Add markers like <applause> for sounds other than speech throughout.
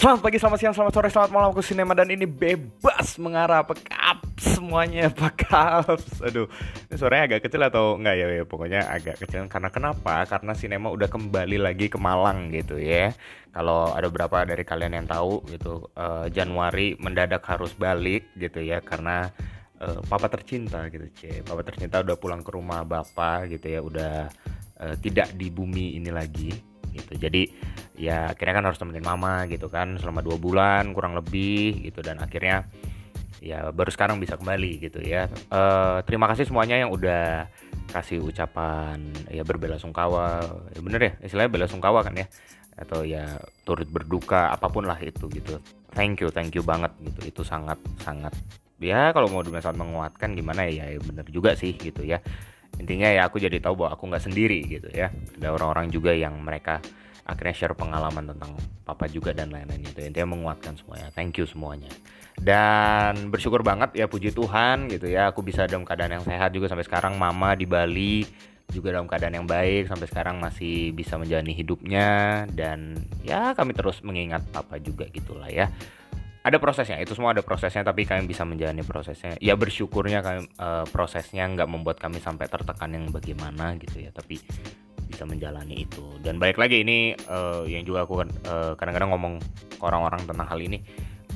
Selamat pagi, selamat siang, selamat sore, selamat malam Aku Sinema. Dan ini bebas mengarah Pekap semuanya Pekap. Aduh, ini suaranya agak kecil atau enggak ya, ya? Pokoknya agak kecil. Karena kenapa? Karena Sinema udah kembali lagi ke Malang gitu ya. Kalau ada beberapa dari kalian yang tahu gitu uh, Januari mendadak harus balik gitu ya. Karena uh, papa tercinta gitu cie. Papa tercinta udah pulang ke rumah bapak gitu ya. Udah uh, tidak di bumi ini lagi gitu. Jadi ya akhirnya kan harus temenin mama gitu kan selama dua bulan kurang lebih gitu. Dan akhirnya ya baru sekarang bisa kembali gitu ya. Uh, terima kasih semuanya yang udah kasih ucapan ya berbela sungkawa. Ya bener ya istilahnya bela sungkawa kan ya. Atau ya turut berduka apa pun lah itu gitu. Thank you thank you banget gitu. Itu sangat sangat ya kalau mau sangat menguatkan gimana ya, ya bener juga sih gitu ya intinya ya aku jadi tahu bahwa aku nggak sendiri gitu ya. Ada orang-orang juga yang mereka akhirnya share pengalaman tentang papa juga dan lain-lain itu intinya menguatkan semuanya. Thank you semuanya. Dan bersyukur banget ya puji Tuhan gitu ya. Aku bisa dalam keadaan yang sehat juga sampai sekarang. Mama di Bali juga dalam keadaan yang baik sampai sekarang masih bisa menjalani hidupnya. Dan ya kami terus mengingat papa juga gitulah ya ada prosesnya itu semua ada prosesnya tapi kami bisa menjalani prosesnya. Ya bersyukurnya kami uh, prosesnya nggak membuat kami sampai tertekan yang bagaimana gitu ya tapi bisa menjalani itu. Dan balik lagi ini uh, yang juga aku uh, kadang-kadang ngomong ke orang-orang tentang hal ini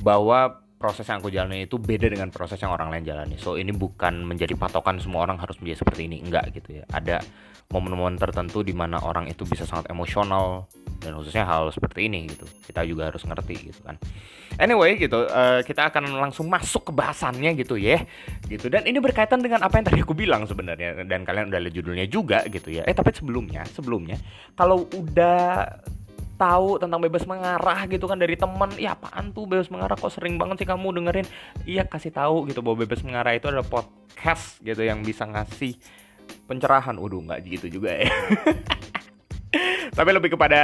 bahwa proses yang aku jalani itu beda dengan proses yang orang lain jalani. So ini bukan menjadi patokan semua orang harus menjadi seperti ini enggak gitu ya. Ada momen-momen tertentu di mana orang itu bisa sangat emosional dan khususnya hal seperti ini gitu. Kita juga harus ngerti gitu kan. Anyway gitu uh, kita akan langsung masuk ke bahasannya gitu ya. Gitu. Dan ini berkaitan dengan apa yang tadi aku bilang sebenarnya. Dan kalian udah lihat judulnya juga gitu ya. Eh tapi sebelumnya sebelumnya kalau udah tahu tentang bebas mengarah gitu kan dari temen ya apaan tuh bebas mengarah? Kok sering banget sih kamu dengerin? Iya kasih tahu gitu bahwa bebas mengarah itu adalah podcast gitu yang bisa ngasih pencerahan. Udah nggak gitu juga ya <laughs> tapi lebih kepada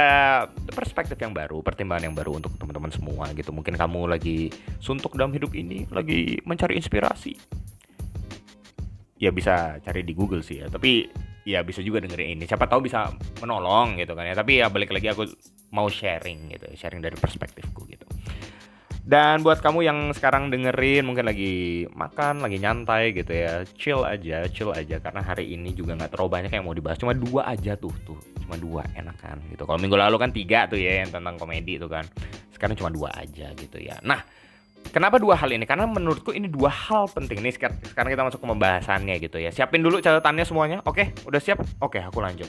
perspektif yang baru pertimbangan yang baru untuk teman-teman semua gitu. Mungkin kamu lagi suntuk dalam hidup ini lagi mencari inspirasi. Ya bisa cari di Google sih ya. Tapi ya bisa juga dengerin ini. Siapa tahu bisa menolong gitu kan ya. Tapi ya balik lagi aku mau sharing gitu sharing dari perspektifku gitu dan buat kamu yang sekarang dengerin mungkin lagi makan, lagi nyantai gitu ya, chill aja, chill aja karena hari ini juga nggak terlalu banyak yang mau dibahas, cuma dua aja tuh tuh, cuma dua enak kan gitu. Kalau minggu lalu kan tiga tuh ya yang tentang komedi tuh kan, sekarang cuma dua aja gitu ya. Nah, kenapa dua hal ini? Karena menurutku ini dua hal penting nih. Sekarang kita masuk ke pembahasannya gitu ya. Siapin dulu catatannya semuanya. Oke, udah siap? Oke, aku lanjut.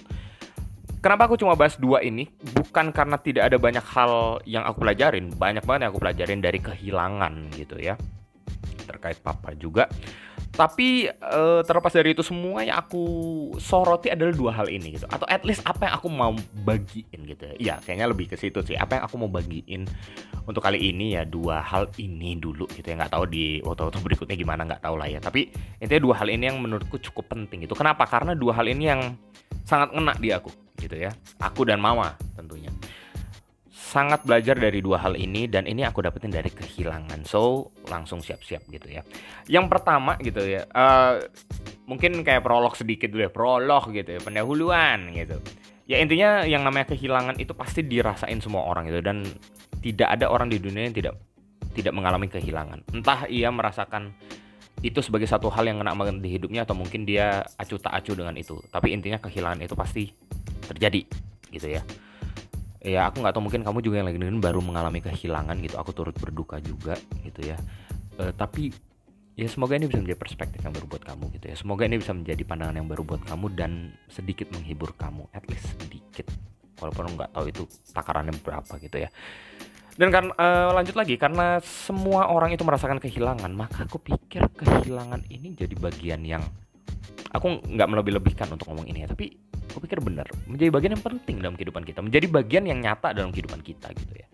Kenapa aku cuma bahas dua ini? Bukan karena tidak ada banyak hal yang aku pelajarin, banyak banget yang aku pelajarin dari kehilangan gitu ya. Terkait papa juga. Tapi uh, terlepas dari itu semua yang aku soroti adalah dua hal ini gitu. Atau at least apa yang aku mau bagiin gitu ya. Iya, kayaknya lebih ke situ sih. Apa yang aku mau bagiin untuk kali ini ya dua hal ini dulu gitu ya. Nggak tahu di waktu-waktu berikutnya gimana nggak tahu lah ya. Tapi intinya dua hal ini yang menurutku cukup penting itu. Kenapa? Karena dua hal ini yang sangat ngena di aku gitu ya. Aku dan Mama tentunya. Sangat belajar dari dua hal ini dan ini aku dapetin dari kehilangan. So, langsung siap-siap gitu ya. Yang pertama gitu ya. Uh, mungkin kayak prolog sedikit dulu ya, prolog gitu ya, pendahuluan gitu. Ya intinya yang namanya kehilangan itu pasti dirasain semua orang gitu dan tidak ada orang di dunia yang tidak tidak mengalami kehilangan. Entah ia merasakan itu sebagai satu hal yang kena banget di hidupnya atau mungkin dia acuh tak acuh dengan itu. Tapi intinya kehilangan itu pasti terjadi gitu ya. Ya aku nggak tahu mungkin kamu juga yang lagi dengerin baru mengalami kehilangan gitu aku turut berduka juga gitu ya. Uh, tapi ya semoga ini bisa menjadi perspektif yang baru buat kamu gitu ya. Semoga ini bisa menjadi pandangan yang baru buat kamu dan sedikit menghibur kamu at least sedikit. Walaupun nggak tahu itu takarannya berapa gitu ya. Dan kan uh, lanjut lagi karena semua orang itu merasakan kehilangan maka aku pikir kehilangan ini jadi bagian yang aku nggak melebih-lebihkan untuk ngomong ini ya. Tapi aku pikir benar menjadi bagian yang penting dalam kehidupan kita. Menjadi bagian yang nyata dalam kehidupan kita gitu ya.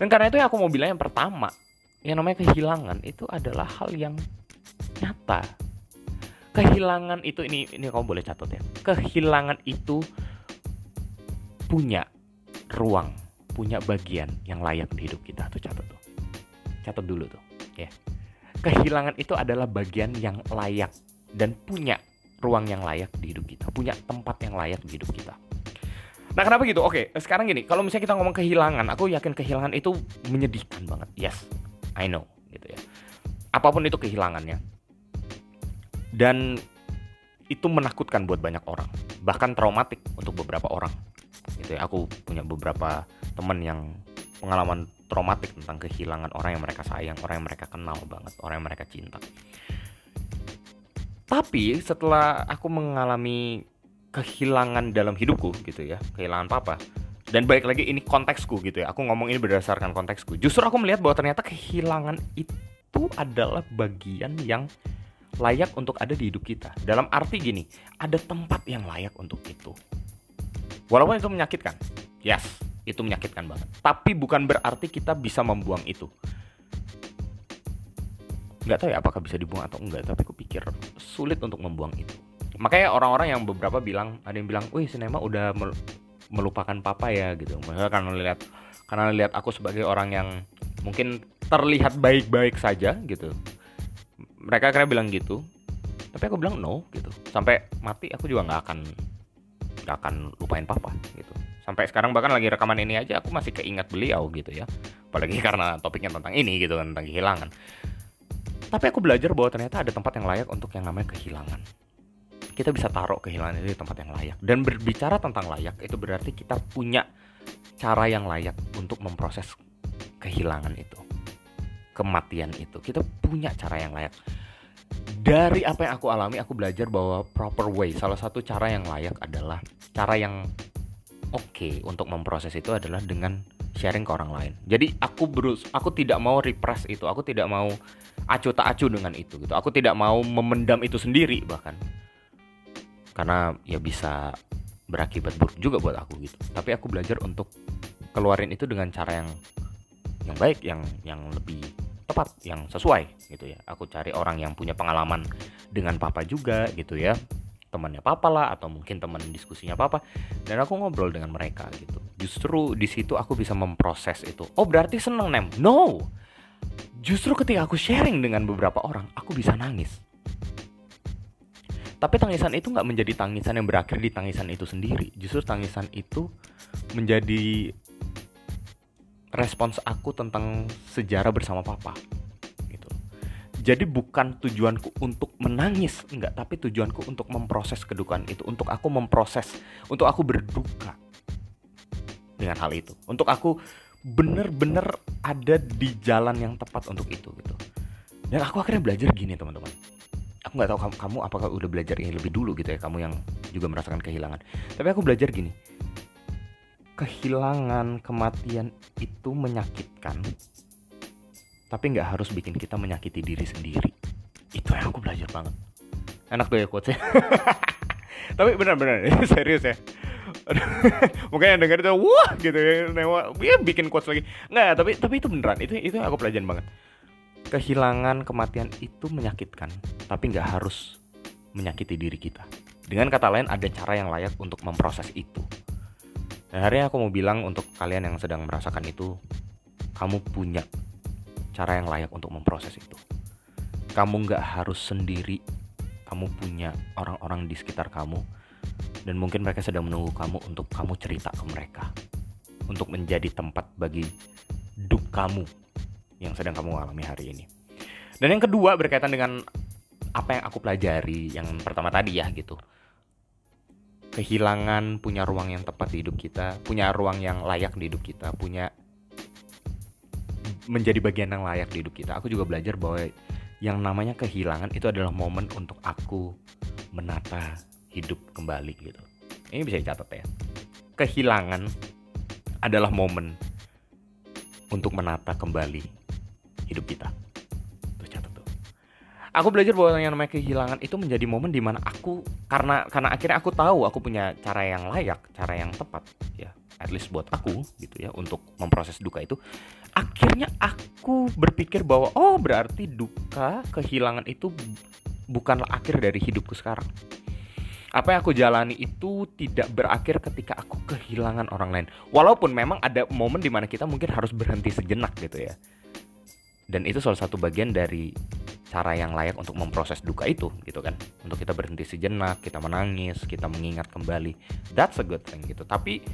Dan karena itu yang aku mau bilang yang pertama yang namanya kehilangan itu adalah hal yang nyata. Kehilangan itu ini ini kamu boleh catat ya. Kehilangan itu punya ruang punya bagian yang layak di hidup kita. Tuh catat tuh. Catat dulu tuh ya. Kehilangan itu adalah bagian yang layak dan punya ruang yang layak di hidup kita, punya tempat yang layak di hidup kita. Nah kenapa gitu? Oke, sekarang gini, kalau misalnya kita ngomong kehilangan, aku yakin kehilangan itu menyedihkan banget. Yes, I know, gitu ya. Apa pun itu kehilangannya. Dan itu menakutkan buat banyak orang, bahkan traumatik untuk beberapa orang. Gitu ya. Aku punya beberapa teman yang pengalaman traumatik tentang kehilangan orang yang mereka sayang, orang yang mereka kenal banget, orang yang mereka cinta. Tapi setelah aku mengalami kehilangan dalam hidupku gitu ya kehilangan papa dan baik lagi ini konteksku gitu ya aku ngomong ini berdasarkan konteksku justru aku melihat bahwa ternyata kehilangan itu adalah bagian yang layak untuk ada di hidup kita. Dalam arti gini ada tempat yang layak untuk itu. Walaupun itu menyakitkan yes itu menyakitkan banget. Tapi bukan berarti kita bisa membuang itu nggak tahu ya apakah bisa dibuang atau enggak tapi aku pikir sulit untuk membuang itu makanya orang-orang yang beberapa bilang ada yang bilang, wih sinema udah melupakan papa ya gitu. Maksudnya karena lihat karena lihat aku sebagai orang yang mungkin terlihat baik-baik saja gitu. Mereka akhirnya bilang gitu. Tapi aku bilang no gitu. Sampai mati aku juga nggak akan nggak akan lupain papa gitu. Sampai sekarang bahkan lagi rekaman ini aja aku masih keingat beliau gitu ya. Apalagi <laughs> karena topiknya tentang ini gitu tentang kehilangan. Tapi aku belajar bahwa ternyata ada tempat yang layak untuk yang namanya kehilangan kita bisa taruh kehilangan itu di tempat yang layak. Dan berbicara tentang layak itu berarti kita punya cara yang layak untuk memproses kehilangan itu. Kematian itu. Kita punya cara yang layak. Dari apa yang aku alami, aku belajar bahwa proper way, salah satu cara yang layak adalah cara yang oke okay untuk memproses itu adalah dengan sharing ke orang lain. Jadi aku berus, aku tidak mau repress itu, aku tidak mau acu tak acu dengan itu gitu. Aku tidak mau memendam itu sendiri bahkan. Karena ya bisa berakibat buruk juga buat aku gitu. Tapi aku belajar untuk keluarin itu dengan cara yang yang baik yang yang lebih tepat yang sesuai gitu ya. Aku cari orang yang punya pengalaman dengan papa juga gitu ya. Temannya papa lah atau mungkin teman diskusinya papa. Dan aku ngobrol dengan mereka gitu. Justru di situ aku bisa memproses itu. Oh berarti seneng nem? No justru ketika aku sharing dengan beberapa orang aku bisa nangis tapi tangisan itu nggak menjadi tangisan yang berakhir di tangisan itu sendiri. Justru tangisan itu menjadi respons aku tentang sejarah bersama papa. Gitu. Jadi bukan tujuanku untuk menangis, enggak, tapi tujuanku untuk memproses kedukaan itu, untuk aku memproses, untuk aku berduka dengan hal itu, untuk aku bener-bener ada di jalan yang tepat untuk itu gitu. Dan aku akhirnya belajar gini teman-teman. Aku nggak tahu kamu, kamu apakah udah belajar ini lebih dulu gitu ya? Kamu yang juga merasakan kehilangan. Tapi aku belajar gini. Kehilangan kematian itu menyakitkan tapi nggak harus bikin kita menyakiti diri sendiri. Itu yang aku belajar banget. Enak tuh ya quotes ya <laughs> tapi benar-benar <laughs> serius ya <laughs> mungkin yang denger itu wah gitu ya. Newa ya bikin quotes lagi. Nggak tapi tapi itu beneran. Itu itu aku pelajaran banget. Kehilangan kematian itu menyakitkan, tapi nggak harus menyakiti diri kita. Dengan kata lain, ada cara yang layak untuk memproses itu. Dan hari ini aku mau bilang untuk kalian yang sedang merasakan itu, kamu punya cara yang layak untuk memproses itu. Kamu nggak harus sendiri, kamu punya orang-orang di sekitar kamu, dan mungkin mereka sedang menunggu kamu untuk kamu cerita ke mereka, untuk menjadi tempat bagi duk kamu yang sedang kamu alami hari ini. Dan yang kedua berkaitan dengan apa yang aku pelajari yang pertama tadi ya gitu. Kehilangan punya ruang yang tepat di hidup kita, punya ruang yang layak di hidup kita, punya menjadi bagian yang layak di hidup kita. Aku juga belajar bahwa yang namanya kehilangan itu adalah momen untuk aku menata hidup kembali gitu. Ini bisa dicatat ya. Kehilangan adalah momen untuk menata kembali hidup kita. Tuh catat tuh. Aku belajar bahwa yang namanya kehilangan itu menjadi momen di mana aku karena karena akhirnya aku tahu aku punya cara yang layak cara yang tepat ya. At least buat aku gitu ya untuk memproses duka itu. Akhirnya aku berpikir bahwa oh berarti duka kehilangan itu bukanlah akhir dari hidupku sekarang apa yang aku jalani itu tidak berakhir ketika aku kehilangan orang lain. Walaupun memang ada momen di mana kita mungkin harus berhenti sejenak gitu ya. Dan itu salah satu bagian dari cara yang layak untuk memproses duka itu gitu kan. Untuk kita berhenti sejenak kita menangis kita mengingat kembali. That's a good thing gitu. Tapi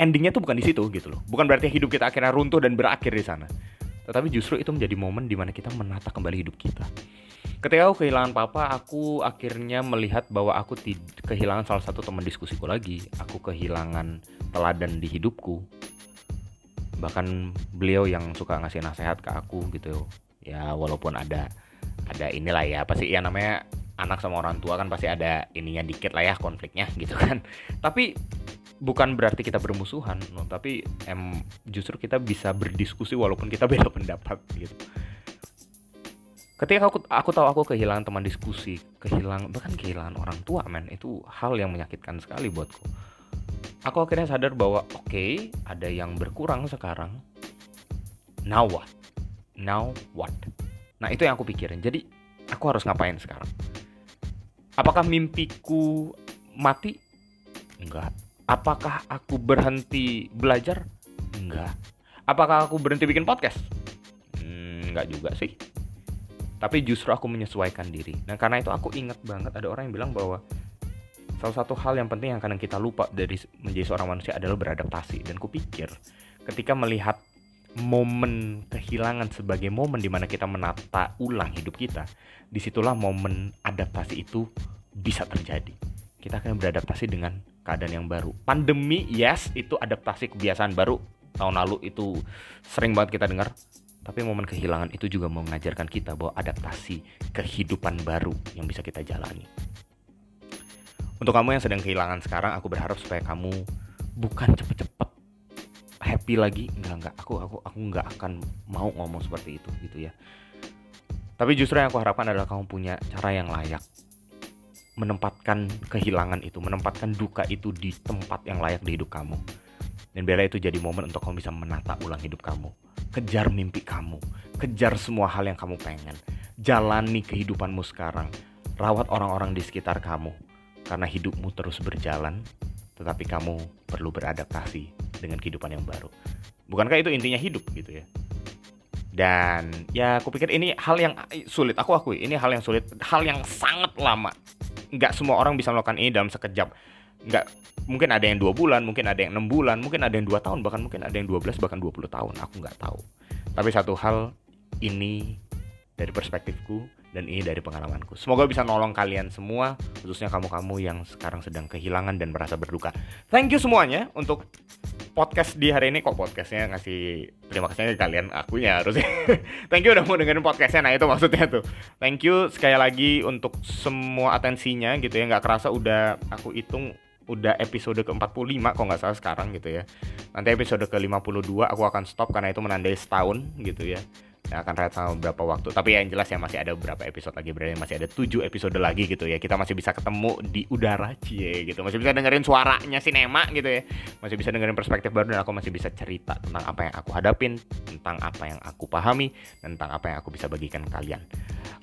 endingnya tuh bukan di situ gitu loh. Bukan berarti hidup kita akhirnya runtuh dan berakhir di sana. Tetapi justru itu menjadi momen di mana kita menata kembali hidup kita ketika aku kehilangan papa aku akhirnya melihat bahwa aku kehilangan salah satu teman diskusiku lagi. Aku kehilangan teladan di hidupku. Bahkan beliau yang suka ngasih nasihat ke aku gitu. Ya walaupun ada ada inilah ya pasti ya namanya anak sama orang tua kan pasti ada ininya dikit lah ya konfliknya gitu kan. <laughs> Tapi bukan berarti kita bermusuhan no, tapi em justru kita bisa berdiskusi walaupun kita beda <laughs> pendapat gitu ketika aku aku tahu aku kehilangan teman diskusi kehilangan bahkan kehilangan orang tua men itu hal yang menyakitkan sekali buatku aku akhirnya sadar bahwa oke okay, ada yang berkurang sekarang now what now what nah itu yang aku pikirin jadi aku harus ngapain sekarang apakah mimpiku mati enggak Apakah aku berhenti belajar? Enggak. Apakah aku berhenti bikin podcast? Hmm, enggak juga sih. Tapi justru aku menyesuaikan diri. Nah karena itu aku ingat banget ada orang yang bilang bahwa salah satu hal yang penting yang kadang kita lupa dari menjadi seorang manusia adalah beradaptasi. Dan kupikir ketika melihat momen kehilangan sebagai momen di mana kita menata ulang hidup kita, di situlah momen adaptasi itu bisa terjadi. Kita akan beradaptasi dengan keadaan yang baru. Pandemi, yes, itu adaptasi kebiasaan baru. Tahun lalu itu sering banget kita dengar. Tapi momen kehilangan itu juga mengajarkan kita bahwa adaptasi kehidupan baru yang bisa kita jalani. Untuk kamu yang sedang kehilangan sekarang, aku berharap supaya kamu bukan cepet-cepet happy lagi. Enggak, enggak. Aku aku aku enggak akan mau ngomong seperti itu gitu ya. Tapi justru yang aku harapkan adalah kamu punya cara yang layak menempatkan kehilangan itu, menempatkan duka itu di tempat yang layak di hidup kamu. Dan biarlah itu jadi momen untuk kamu bisa menata ulang hidup kamu. Kejar mimpi kamu, kejar semua hal yang kamu pengen. Jalani kehidupanmu sekarang. Rawat orang-orang di sekitar kamu. Karena hidupmu terus berjalan, tetapi kamu perlu beradaptasi dengan kehidupan yang baru. Bukankah itu intinya hidup gitu ya? Dan ya aku pikir ini hal yang sulit, aku akui ini hal yang sulit, hal yang sangat lama nggak semua orang bisa melakukan ini dalam sekejap nggak mungkin ada yang dua bulan mungkin ada yang enam bulan mungkin ada yang dua tahun bahkan mungkin ada yang 12 bahkan 20 tahun aku nggak tahu. Tapi satu hal ini dari perspektifku dan ini dari pengalamanku. Semoga bisa nolong kalian semua, khususnya kamu-kamu yang sekarang sedang kehilangan dan merasa berduka. Thank you semuanya untuk podcast di hari ini. Kok podcastnya ngasih terima kasihnya ke kalian? Akunya harusnya <laughs> thank you udah mau dengerin podcastnya. Nah itu maksudnya tuh. Thank you sekali lagi untuk semua atensinya gitu ya. Nggak kerasa udah aku hitung udah episode ke-45 kok nggak salah sekarang gitu ya. Nanti episode ke-52 aku akan stop karena itu menandai setahun gitu ya akan rehat sama beberapa waktu. Tapi yang jelas ya masih ada beberapa episode lagi berarti masih ada 7 episode lagi gitu ya. Kita masih bisa ketemu di udara cie gitu. Masih bisa dengerin suaranya sinema gitu ya. Masih bisa dengerin perspektif baru dan aku masih bisa cerita tentang apa yang aku hadapin tentang apa yang aku pahami tentang apa yang aku bisa bagikan ke kalian.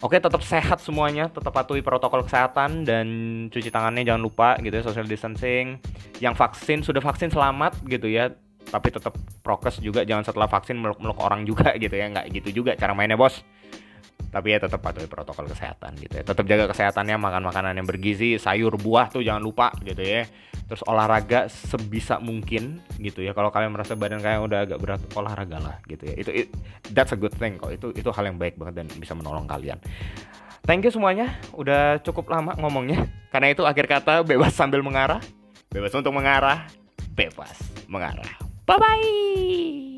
Oke tetap sehat semuanya. Tetap patuhi protokol kesehatan dan cuci tangannya jangan lupa gitu ya social distancing. Yang vaksin sudah vaksin selamat gitu ya tapi tetap prokes juga jangan setelah vaksin meluk-meluk orang juga <laughs> gitu ya nggak gitu juga cara mainnya bos. Tapi ya tetap patuhi protokol kesehatan gitu ya tetap jaga kesehatannya makan makanan yang bergizi sayur buah tuh jangan lupa gitu ya. Terus olahraga sebisa mungkin gitu ya kalau kalian merasa badan kalian udah agak berat olahraga lah gitu ya. Itu it, that's a good thing kok itu itu hal yang baik banget dan bisa menolong kalian. Thank you semuanya udah cukup lama ngomongnya <laughs> karena itu akhir kata bebas sambil mengarah. Bebas untuk mengarah bebas mengarah Bye bye.